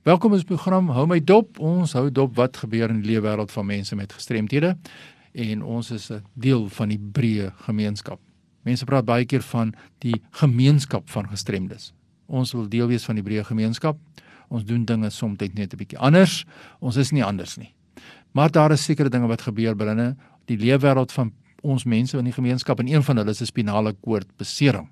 Welkom is program Hou my dop. Ons hou dop wat gebeur in die lewe wêreld van mense met gestremthede en ons is 'n deel van die breë gemeenskap. Mense praat baie keer van die gemeenskap van gestremdes. Ons wil deel wees van die breë gemeenskap. Ons doen dinge soms net 'n bietjie anders. Ons is nie anders nie. Maar daar is sekere dinge wat gebeur binne die lewe wêreld van ons mense in die gemeenskap en een van hulle is 'n spinale koord besering.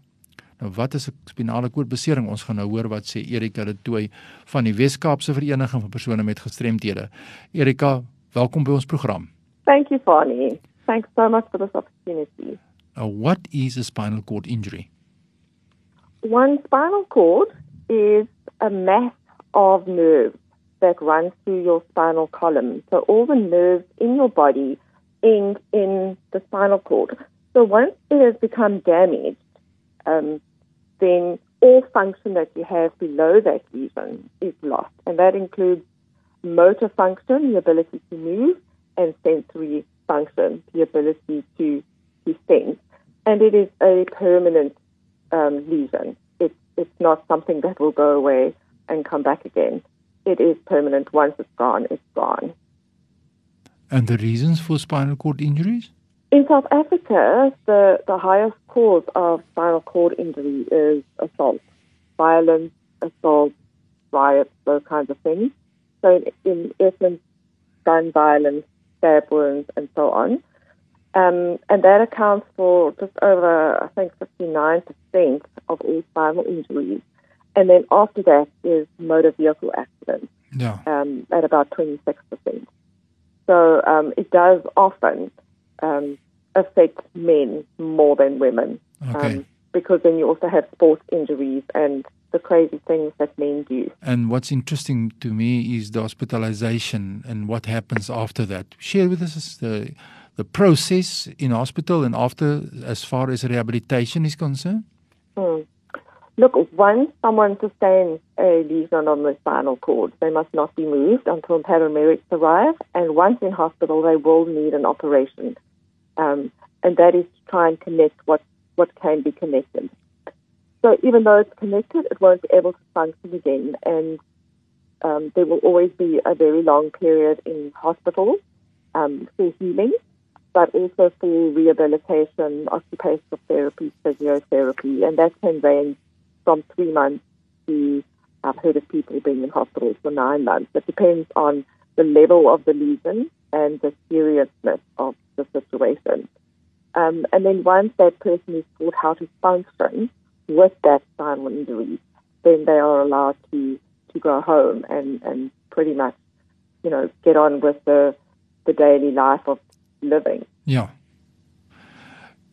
Nou wat is 'n spinale koordbesering? Ons gaan nou hoor wat sê Erika de Tooy van die Wes-Kaapse Vereniging van persone met gestremthede. Erika, welkom by ons program. Thank you, Fanny. Thanks so much for this opportunity. Uh, what is a spinal cord injury? One spinal cord is a mass of nerves that runs through your spinal column. So all the nerves in your body end in the spinal cord. So once it has become damaged, um, then all function that you have below that lesion is lost. And that includes motor function, the ability to move, and sensory function, the ability to, to sense. And it is a permanent um, lesion. It's, it's not something that will go away and come back again. It is permanent. Once it's gone, it's gone. And the reasons for spinal cord injuries? In South Africa, the, the highest cause of spinal cord injury is assault, violence, assault, riots, those kinds of things. So, in, in essence, gun violence, stab wounds, and so on. Um, and that accounts for just over, I think, 59% of all spinal injuries. And then after that is motor vehicle accidents Yeah. um, at about 26%. So um, it does often um, affect men more than women. Okay. Um, because then you also have sports injuries and the crazy things that men do. And what's interesting to me is the hospitalization and what happens after that. Share with us the the process in hospital and after as far as rehabilitation is concerned. Hmm. Look, once someone sustains a lesion on the spinal cord, they must not be moved until paramedics arrive. And once in hospital, they will need an operation. Um, and that is to try and connect what, what can be connected. So even though it's connected, it won't be able to function again. And um, there will always be a very long period in hospital um, for healing, but also for rehabilitation, occupational therapy, physiotherapy. And that can range from three months to, I've heard of people being in hospital for nine months. It depends on the level of the lesion and the seriousness of the situation. Um, and then once that person is taught how to function with that spinal injury, then they are allowed to, to go home and, and pretty much, you know, get on with the, the daily life of living. Yeah.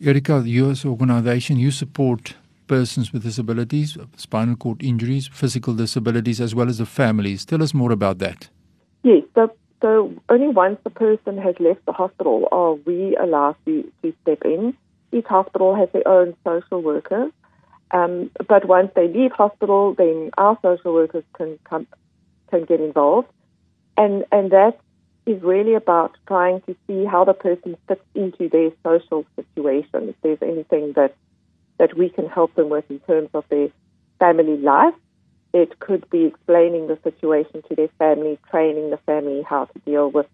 Erika, your organization, you support persons with disabilities, spinal cord injuries, physical disabilities, as well as the families. Tell us more about that. Yes, so, so only once the person has left the hospital are we allowed to, to step in. Each hospital has their own social worker, Um, but once they leave hospital, then our social workers can come, can get involved, and and that is really about trying to see how the person fits into their social situation. If there's anything that that we can help them with in terms of their family life, it could be explaining the situation to their family, training the family how to deal with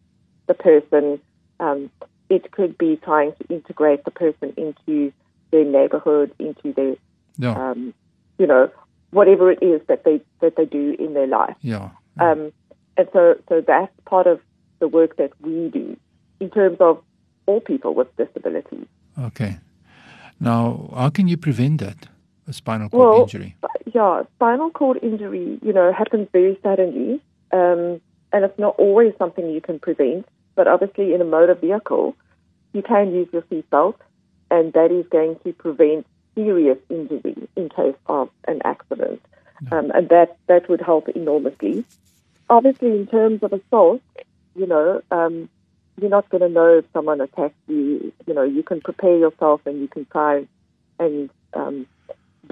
the person. Um, it could be trying to integrate the person into their neighborhood, into their Yeah. um, you know, whatever it is that they that they do in their life. yeah. Um, and so, so that's part of the work that we do in terms of all people with disabilities. Okay. Now, how can you prevent that? A spinal cord Well, injury. Yeah, spinal cord injury, you know, happens very suddenly, um, and it's not always something you can prevent. But obviously, in a motor vehicle, you can use your seatbelt, and that is going to prevent serious injury in case of an accident, um, and that that would help enormously. Obviously, in terms of assault, you know, um, you're not going to know if someone attacks you. You know, you can prepare yourself, and you can try and um,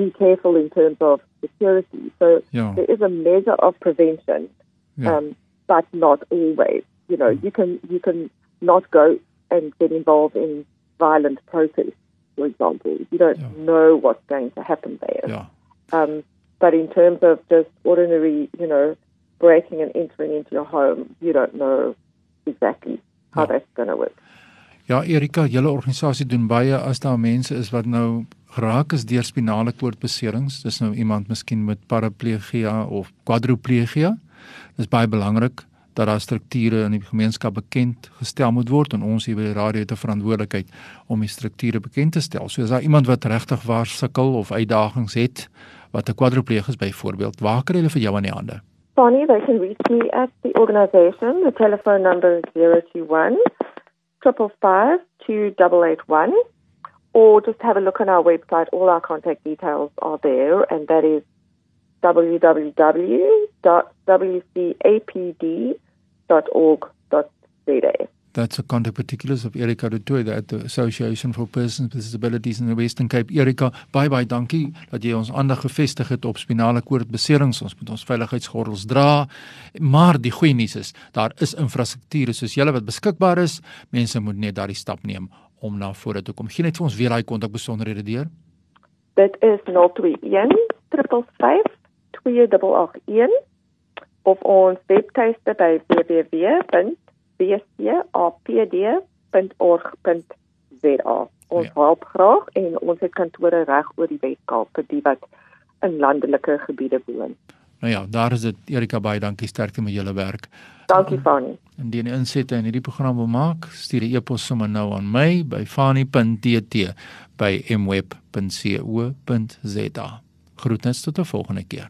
be careful in terms of security. So Yeah. there is a measure of prevention, Yeah. um, but not always. You know, you can you can not go and get involved in violent protests, for example. You don't Yeah. know what's going to happen there. Um, but in terms of just ordinary, you know, breaking and entering into your home, you don't know exactly how that's going to work. Ja, Erika, julle organisasie doen baie as daar mense is wat nou geraak is deur spinale koordbeserings. Dis nou iemand miskien met paraplegia of quadriplegia. Dis baie belangrik dat daar strukture in die gemeenskap bekend gestel moet word en ons hier by die radio het 'n verantwoordelikheid om die strukture bekend te stel. So as daar iemand wat regtig waar sukkel of uitdagings het wat 'n quadripleeg is byvoorbeeld, waar kry hulle vir jou aan die hande? Bonnie, they can reach me at the organization. The telephone number is 021 555 2881. Or just have a look on our website. All our contact details are there, and that is www.wcapd.org.za. That's the contact particulars of Erika de Tooy at the Association for Persons with Disabilities in the Western Cape. Erika, baie baie dankie dat jy ons aandag gefestig het op spinale koordbeserings. Ons moet ons veiligheidsgordels dra. Maar die goeie nuus is, daar is infrastrukture soos julle wat beskikbaar is. Mense moet net daardie stap neem om na vore te kom. Geen net vir ons weer daai kontakbesonderhede deur. Dit is 021 555 2881 of ons webtuiste by www.bcapd.org.za. Ons ja. help graag en ons het kantore reg oor die Weskaap vir die wat in landelike gebiede woon. Nou ja, daar is dit. Erika, baie dankie sterkte met julle werk. Dankie Fanny. Indien jy insette in hierdie program wil maak, stuur 'n e-pos sommer nou aan my by fani.tt by mweb.co.za. Groetnis tot 'n volgende keer.